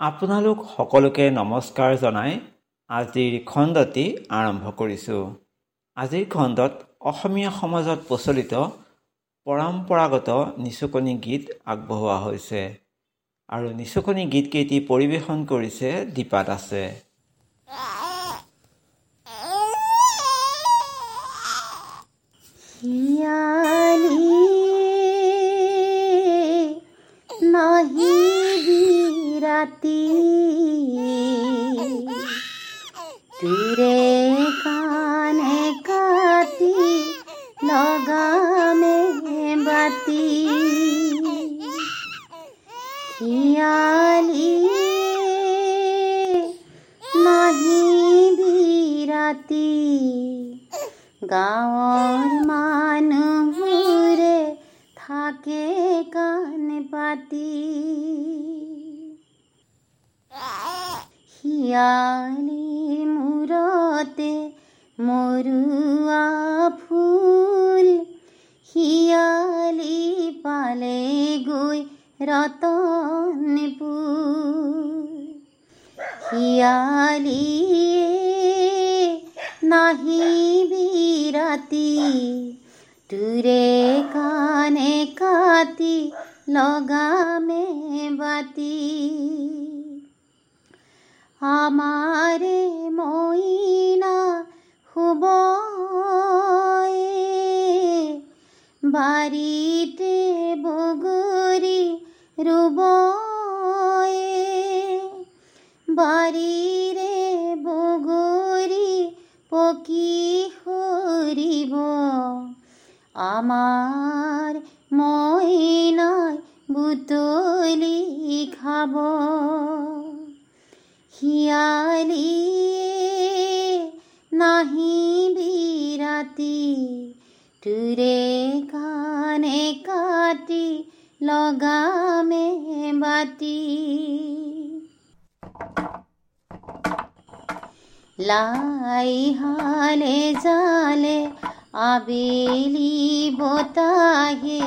আপোনালোক সকলোকে নমস্কাৰ জনাই আজিৰ খণ্ডটি আৰম্ভ কৰিছোঁ। আজিৰ খণ্ডত অসমীয়া সমাজত প্ৰচলিত পৰম্পৰাগত নিচুকনি গীত আগবঢ়োৱা হৈছে আৰু নিচুকনি গীতকেইটি পৰিৱেশন কৰিছে দীপা দাসে जाती। तेरे का পালে গৈ ৰতনপুৰ শিয়ালিয়ে নাহিবি ৰাতি তোৰে কাণে কাটি লগামে বাতি। আমারে মইনা শুব বাড়িতে বগরি রুব বাড়িরে বগরি পকি হরিব। আমার মইনায় বুতলি খাব শিয়ালি নাহি বিৰাতি তোৰে কাণে কাটি লগামে বাতি লাই হালে জালে আবেলি বতাহে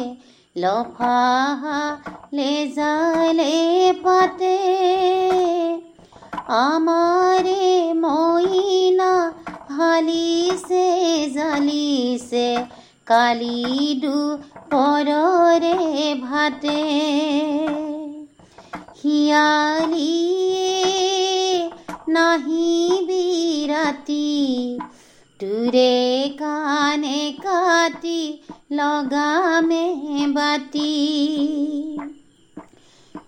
লফাহা লে জালে পাতে আমারে মইনা হালিছে জালিছে কালি কালিডু পররে ভাতে। হিয়ালি নাহি বিরাতি তুরে কানে কাতি লগামে বাতি।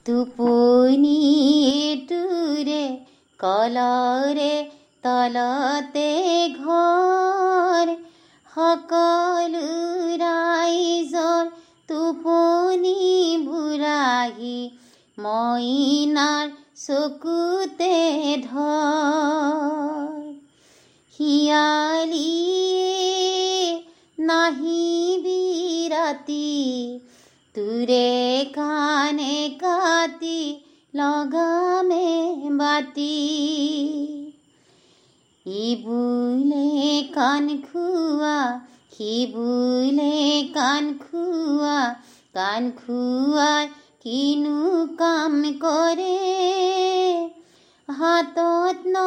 তুপনি তুরে কলরে তলতে ঘর সকলো ৰাইজৰ টোপনি বুঢ়াহী মইনাৰ চকুতে ধৰ। শিয়ালি নাহি বিৰাতি তোৰে কাণে কাটি লগামে বাতি। হিবুলে কান খুয়া হিবুলে কান খুয়া কান খুয়া কিনু কাম কৰে হাতত ন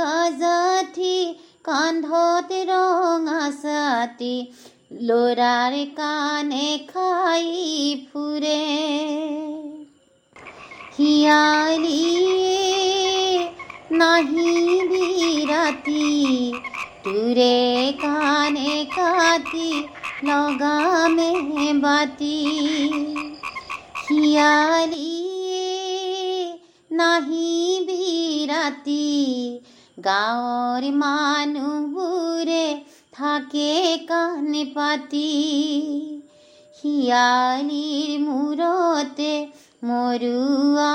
গাজাঠি কান্ধত ৰঙা ছাতি ল'ৰাৰ কাণে খাই ফুৰে শিয়ালিয়ে नाही बिरती तुरे काने काती লগা মেহবাতি হিয়ালি নাহি বিরাতি গাঁৱৰ মানুহবোৰে থাকে কানে পাতি। খিয়ালির মূৰতে মৰুৱা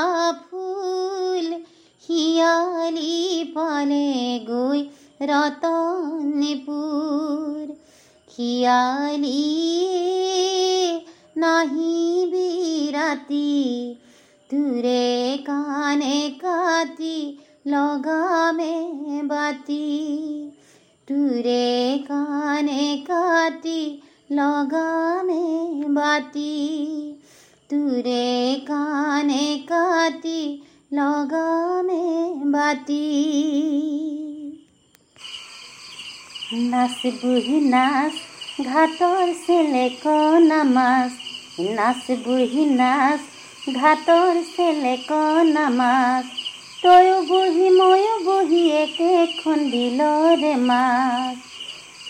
শিয়ালি পালে গৈ রতনপুর। শিয়ালি নাহি বিরাতি তুরে কানে কাতি, লগামে বাতি। তুরে কানে কাতি, লগামে বাতি। তুরে কানে কাতি লগনে বাতি নাচবুহি নাচ ঘাটৰ চেলেক নামাজ নাচবুহি নাচ ঘাটৰ চেলেক নামাজ তয়ো বহি ময়ো বহি একে খুন্দিলৰে মাছ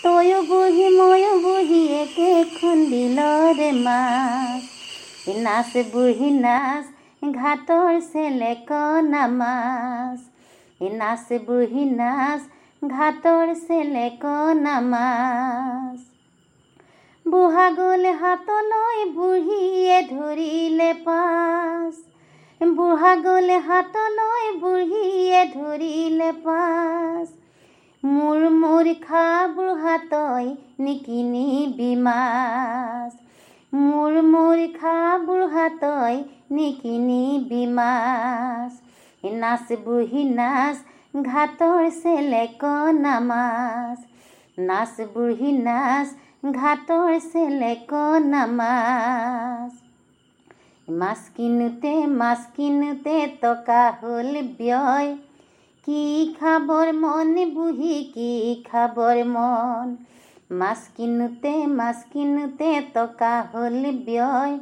তয়ো বহি ময়ো বহি একে খুন্দিলৰে মাছ নাচ বুহি নাচ ঘাটৰ চেলেক নামাজ নাচ বুঢ়ী নাচ ঘাটৰ চেলেক নামাজ। বুঢ়া গ'ল হাতলৈ বুঢ়ীয়ে ধৰিলে পাছ। বুঢ়া গ'লে হাতলৈ বুঢ়ীয়ে ধৰিলে পাছ। মোৰ মোৰ খা বুঢ়া তই নিকিনিবি মাছ। মোৰ মোৰ খা বুঢ়া তই নিকিনিবি মাছ নাচ বুঢ়ী নাচ ঘাটৰ চেলেক নামাজ। নাচ বুঢ়ী নাচ ঘাটৰ চেলেক নামাজ। মাছ কিনোতে মাছ কিনোতে টকা হ'ল ব্যয়। কি খাবৰ মন বুঢ়ী কি খাবৰ মন? মাছ কিনোতে মাছ কিনোতে টকা হ'ল ব্যয়।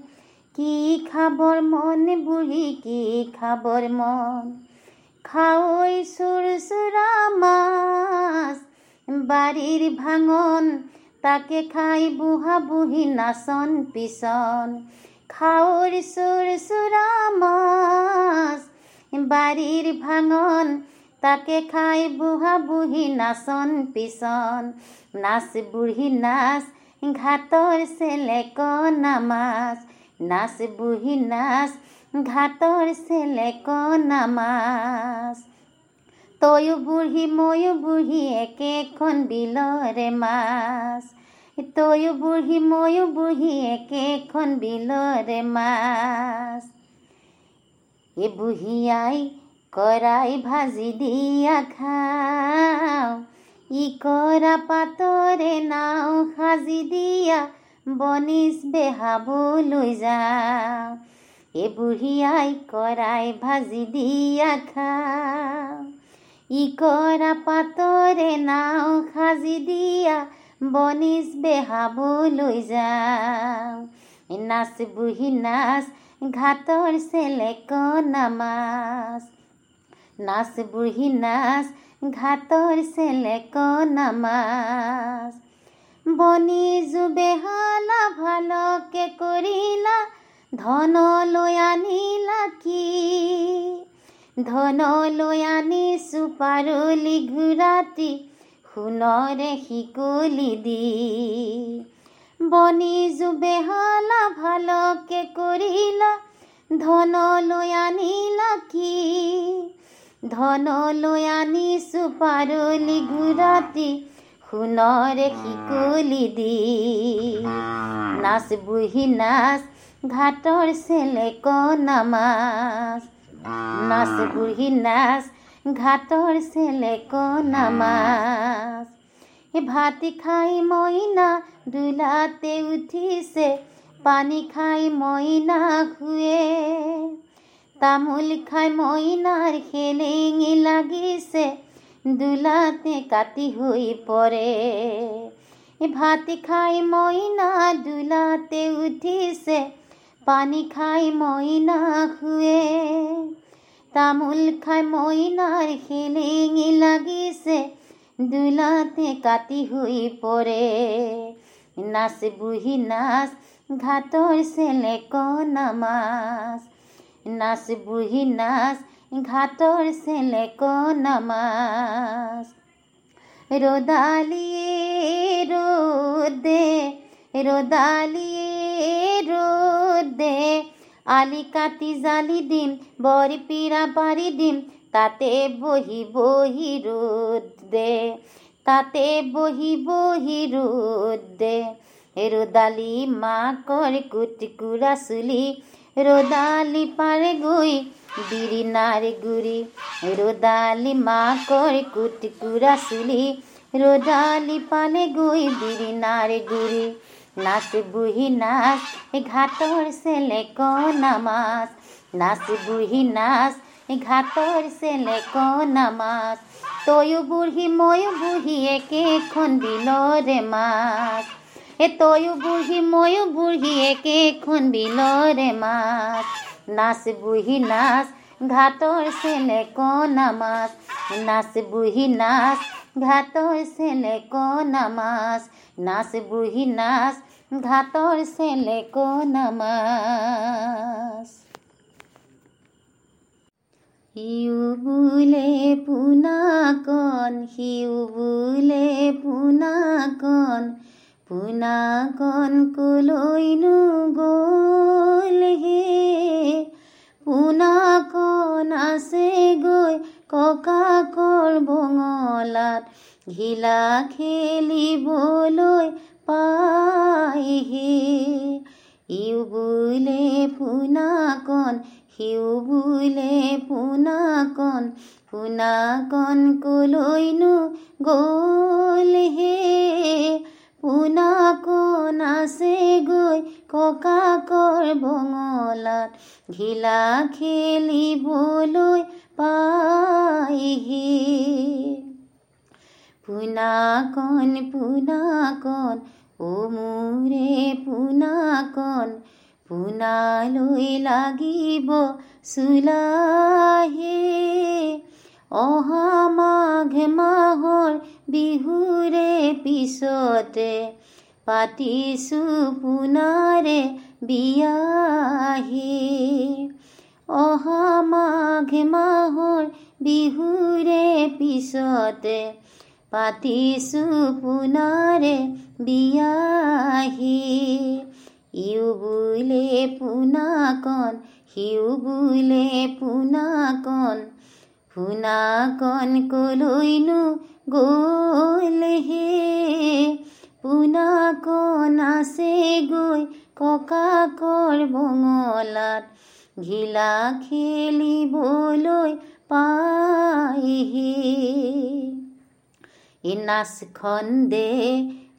কি খাবৰ মন বুঢ়ী কি খাবৰ মন? খাৱৈ চোৰ চোৰা মাছ বাৰীৰ ভাঙন। তাকে খাই বুঢ়া বুঢ়ী নাচন পিছন। খাৱৰ চোৰ চোৰা মাছ বাৰীৰ ভাঙন। তাকে খাই বুঢ়া বুঢ়ী নাচন পিছন নাচ বুঢ়ী নাচ ঘাটৰ চেলেক নামাজ নাচ বুঢ়ী নাচ ঘাটৰ চেলেক নামাজ। তয়ো বুঢ়ী ময়ো বুঢ়ী একেখন বিলৰে মাছ। তয়ো বুঢ়ী ময়ো বুঢ়ী একেখন বিলৰে মাছ। এ বুঢ়ী আই কৰাই ভাজি দিয়া খাও। ই কৰা পাতৰে নাও সাজি দিয়া বনিজ বেহাবলৈ যাওঁ। এ বুঢ়ী আই কৰাই ভাজি দিয়া খাওঁ। ই কৰা পাতৰে নাও সাজি দিয়া বনিজ বেহাবলৈ যাওঁ। নাচ বুঢ়ী নাচ ঘাটৰ চেলেক নামাজ। নাচ বুঢ়ী নাচ ঘাটৰ চেলেক নামাজ বনিজু বেহালা ভালকে কৰিলা ধন লৈ আনিলা কি? ধন লৈ আনিছো পাৰলি ঘূৰাতি সোণৰে শিকলি দি। বনিজু বেহালা ভালকে কৰিলা ধন লৈ আনিলা কি? ধনলৈ আনিছো, পাৰলি ঘূৰাতি সোণৰে শিকলি দি। নাচ বুঢ়ী নাচ, ঘাটৰ চেলেক নামাজ নাচ বুঢ়ী নাচ, ঘাটৰ চেলেক নামাজ ভাত খাই মইনা, দোলাতে উঠিছে, পানী খাই মইনা শুৱে তামোল খাই মইনাৰ খেলেঙি লাগিছে, দোলাতে কাটি হৈ পৰে ভাত খাই মইনা দোলাতে উঠিছে, পানী খাই মইনা শুৱে তামোল খাই মইনাৰ খেলেঙি লাগিছে, দোলাতে কাটি হৈ পৰে নাচ বুঢ়ী নাচ ঘাটৰ চেলেক নামাজ নাচ বুঢ়ী নাচ ঘাটৰ চেলেক নামাজ ৰদালিয়ে ৰ'দে ৰদালিয়ে ৰ'দে আলি কাটি জালি দিম বৰপিৰা পাৰি দিম তাতে বহি বহি ৰ'দ দে তাতে বহি বহি ৰ'দ দে ৰদালি মাকৰ কুটকুৰা চুলি ৰদালি পাৰে গৈ বিৰিণাৰ গুৰি ৰদালি মাকৰ কুটকুৰা চুলি ৰদালি পালে গৈ বিৰিণাৰ গুৰি নাচ বুঢ়ী নাচ ঘাটৰ চেলেক নামাজ নাচ বুঢ়ী নাচ ঘাটৰ চেলে কণা মাছ তয়ো বুঢ়ী ময়ো বুঢ়ী একেখন বিলৰে মাছ এ তয়ো বুঢ়ী ময়ো বুঢ়ী একেখন বিলৰে মাছ। নাচ বুঢ়ী নাচ ঘাটৰ কণা মাছ। নাচ বুঢ়ী নাচ ঘাটৰ কণা মাছ। নাচ বুঢ়ী নাচ ঘাটৰ কণা মাছ। সিউ বোলে পোনাকণ সিউ বোলে পোনাকণ পোনাকণ কলৈনো গ'ল হে পোনাকণ আছে গৈ ককাকৰ বঙলাত ঘিলা খেলিবলৈ পাইহে ইউ বোলে পোনাকণ সিউ বোলে পোনাকণ পোনাকণ কলৈনো গ'ল হে পোনাকণ আছে গৈ ককাকৰ বঙলাত ঘিলা খেলিবলৈ পাইহে। পোনাকণ পোনাকণ ও মোৰে পোনাকণ পোনালৈ লাগিব চোলাহে। অহা মাঘ মাহৰ বিহুৰে পিছতে পাতিছো পোনাৰে বিয়াহে। অহা মাঘ মাহৰ বিহুৰে পিছতে পাতিছো পোনাৰে বিয়াহি। ইউ বোলে পোনাকণ সিউ বোলে পোনাকণ পোনাকণ কলৈনো গ'ল হে পোনাকণ আছে গৈ ককাকৰ বঙলাত ঘিলা খেলিবলৈ পাইহে এই নাচখন দে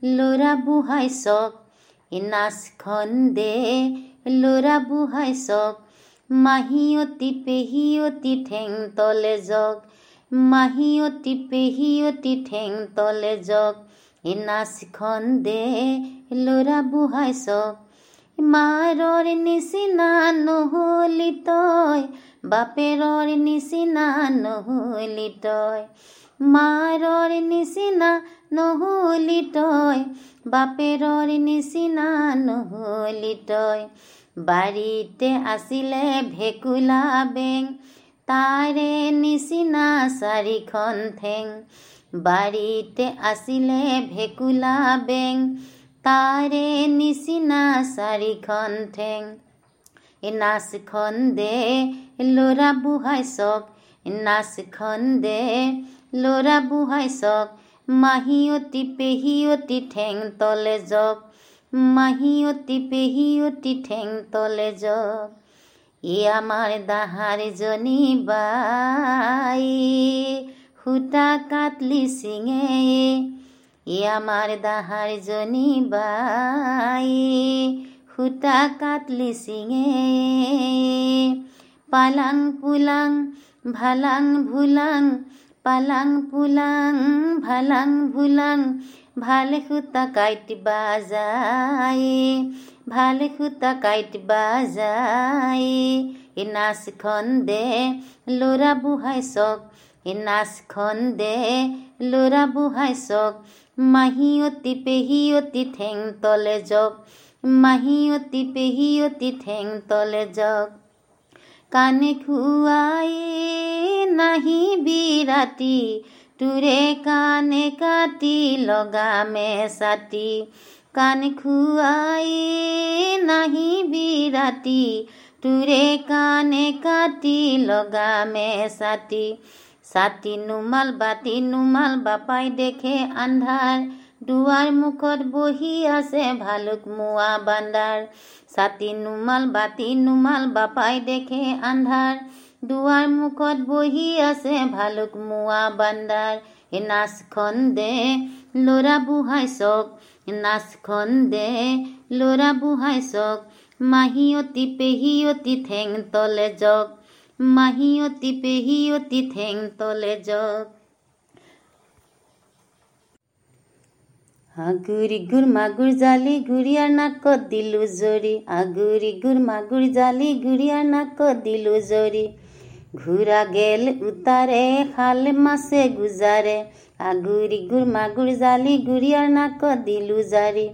ল'ৰা বুঢ়াই চক এই নাচখন দে ল'ৰা বুঢ়াই চক মাহীয়তী পেহীয়তী ঠেং তলে জগ মাহীয়তী পেহীয়তী ঠেং তলে জগ এই নাচখন দে ল'ৰা বুঢ়াই চক। মাৰৰ নিচিনা নহলি তই বাপেৰৰ নিচিনা নহলি তই। মাৰৰ নিচিনা নহলি তই বাপেৰৰ নিচিনা নহলি তই। বাৰীতে আছিলে ভেকুলা বেং। তাৰে নিচিনা চাৰিখন ঠেং। বাৰীতে আছিলে ভেকুলা বেং। তাৰে নিচিনা চাৰিখন ঠেং। নাচখন দে ল'ৰা বুঢ়াই চক। নাচখন দে ল'ৰা বুঢ়াই চক। মাহীয়তী পেহীয়তী ঠেং তলে জক। মাহীয়তী পেহীয়তী ঠেং তলে জক ই আমাৰ দাহাৰজনী বাই। সূতা কাটলি চিঙে ই আমাৰ দাহাৰজনী বাই। সূতা কাটলি চিঙে পালাং পুলাং, ভালাং ভুলাং, পালাং পুলাং, ভালাং ভুলাং ভালে সূতা কাটিবা যায় ভালে সূতা কাটিবা যায় এই নাচখন দে ল'ৰা বুঢ়াই চক এই নাচখন দে ল'ৰা বুঢ়াই চক মাহীয়তী পেহীয়তী ঠেং তলে জক মাহীয়তী পেহীয়তী ঠেং তলে জক কানে খুৱাই নাহিবি ৰাতি তোৰে কানে কাটি লগামে ছাতি কাণ খুৱাই নাহিবি ৰাতি তোৰে কানে কাটি লগামে ছাতি ছাতি নুমাল বাতি নুমাল বাপাই দেখে আন্ধাৰ। দুৱাৰ মুখত বহি আছে ভালুক মোৱা বান্দাৰ। ছাতি নুমাল বাতি নুমাল বাপাই দেখে আন্ধাৰ। দুৱাৰ মুখত বহি আছে ভালুক মোৱা বান্দাৰ এই নাচখন দে ল'ৰা বুঢ়াই চক। নাচখন দে ল'ৰা বুঢ়াই চক। মাহীয়তী পেহীয়তী ঠেং তলে জক। মাহীয়তী পেহীয়তী ঠেং তলে জগ আগুৰি গুৰ মাগুৰ জালি ঘূৰিয়াৰ নাকত দিলো জৰি। আগুৰি গুৰ মাগুৰ জালি ঘূৰিয়াৰ নাকত দিলো জৰি। ঘূৰা গেল উতাৰে খাল মাছে গুজাৰে আগুৰি গুৰ মাগুৰ জালি ঘূৰিয়াৰ নাকত দিলো জাৰি।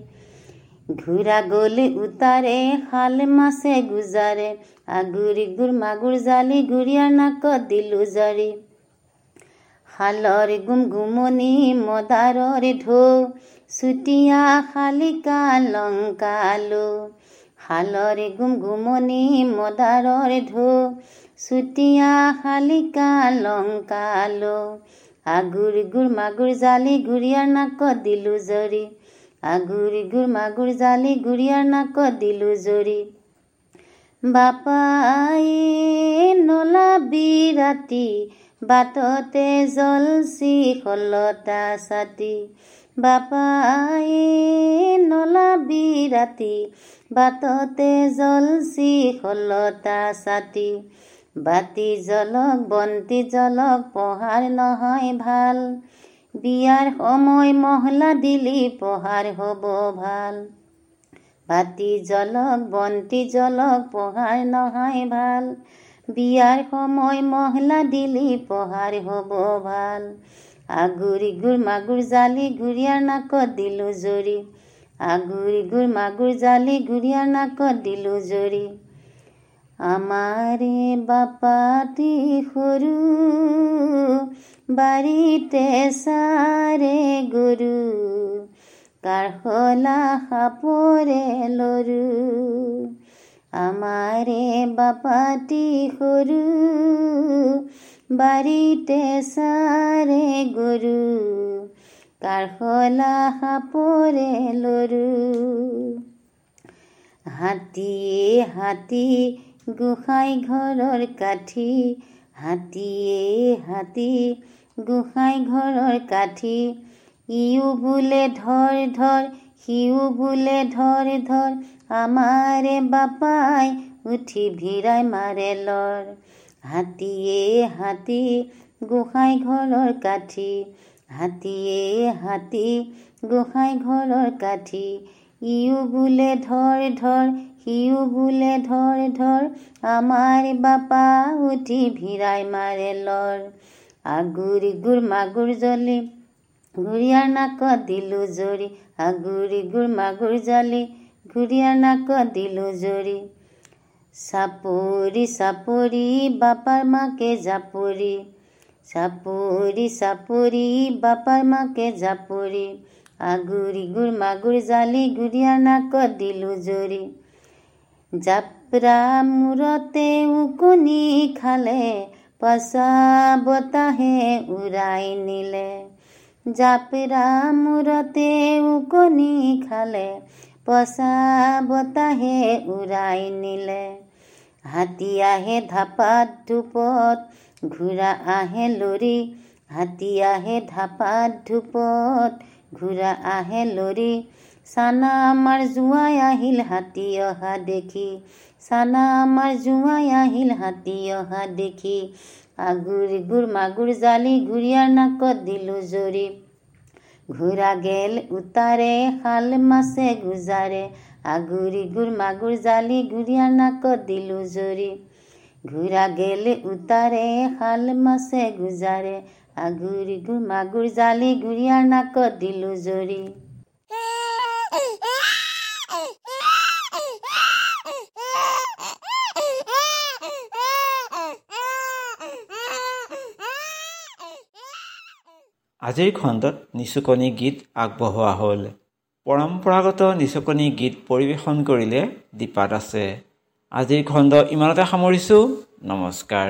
ঘূৰা গ'ল উতাৰে খাল মাছে গুজাৰে আগুৰি গুৰ মাগুৰ জালি ঘূৰিয়াৰ নাকত দিলো জাৰি। শালৰ গুম গুমনি মদাৰৰ ঢৌ চুতীয়া শালিকা লংকালো। শালৰ গুম গুমনি মদাৰৰ ঢৌ চুতীয়া শালিকা লংকালো। আগুৰি গুৰ মাগুৰ জালি ঘূৰিয়াৰ নাকত দিলো জৰি। আগুৰি গুৰ মাগুৰ জালি ঘূৰিয়াৰ নাকত দিলো জৰি। বাপাই নলা বিৰাতি বাটতে জলচি শলতা ছাতি। বাপাই নলাবি ৰাতি বাটতে জলচি শলতা ছাতি। বাতি জলক বন্তি জলক পঢ়াৰ নহয় ভাল। বিয়াৰ সময় মহলা দিলি পঢ়াৰ হ'ব ভাল। বাতি জলক বন্তি জলক পঢ়াৰ নহয় ভাল। বিয়াৰ সময় মহলা দিলি পঢ়াৰ হ'ব ভাল। আগুৰি গুৰ মাগুৰ জালি ঘূৰিয়াৰ নাকত দিলো জৰি। আগুৰি গুৰ মাগুৰ জালি ঘূৰিয়াৰ নাকত দিলো জৰি। আমারে বাপাতি সরু বাড়িতে সারে গরু কাঢ়লা সাপরে লরু। আমারে বাপাতি সরু বাড়িতে সারে গরু কাঢ়লা সাপরে লরু। হাতি হাতি গোসাঁই ঘৰৰ কাঠি হাতীয়ে হাতী, গোসাঁই ঘৰৰ কাঠি। ইও বোলে ধৰ ধৰ সিও বোলে ধৰ ধৰ আমাৰে বাপাই উঠি ভিৰাই মাৰে লৰ হাতীয়ে হাতী, গোসাঁই ঘৰৰ কাঠি। হাতীয়ে হাতী, গোসাঁই ঘৰৰ কাঠি। ইও বোলে ধৰ ধৰ সিও বোলে ধৰ ধৰ আমাৰ বাপা উঠি ভিৰাই মাৰে লৰ। আগুৰি গুৰ মাগুৰ জ্বলি ঘূৰিয়াৰ নাকত দিলো জৰি। আগুৰি গুৰ মাগুৰ জালি ঘূৰিয়াৰ নাকত দিলো জৰি। চাপৰি চাপৰি বাপাৰ মাকে জাপৰি। চাপৰি চাপৰি বাপাৰ মাকে জাপৰি। আগুৰি গুৰ মাগুৰ জালি ঘূৰিয়াৰ নাকত দিলো জৰি। জাপৰা মূৰতে উকনি খালে পাছা বতাহে উৰাই নিলে জাপৰা মূৰতে উকনি খালে পচা বতাহে উৰাই নিলে হাতী আহে ধাপাত ধূপত ঘোঁৰা আহে লৰি হাতী আহে ধাপাত ধূপত ঘোঁৰা আহে লৰি চানা আমাৰ জোঁৱাই আহিল হাতী অহা দেখি। চানা আমাৰ জোঁৱাই আহিল হাতী অহা দেখি। আগুৰ গুৰ মাগুৰ জালি ঘূৰিয়াৰ নাকত দিলো জৰি। ঘোঁৰা গেল উতাৰে শাল মাছে গুজাৰে। আগুৰি গুৰ মাগুৰ জালি ঘূৰিয়াৰ নাকত দিলো জৰি। ঘূৰা গেলে উতাৰে শাল মাছে গুজাৰে। আগুৰি গুৰ মাগুৰ জালি ঘূৰিয়াৰ নাকত দিলো জৰি। আজিৰ খণ্ডত নিচুকনি গীত আগবঢ়োৱা হ'ল। পৰম্পৰাগত নিচুকনি গীত পৰিৱেশন কৰিলে দীপাত আছে। আজিৰ খণ্ড ইমানতে সামৰিছোঁ। নমস্কাৰ।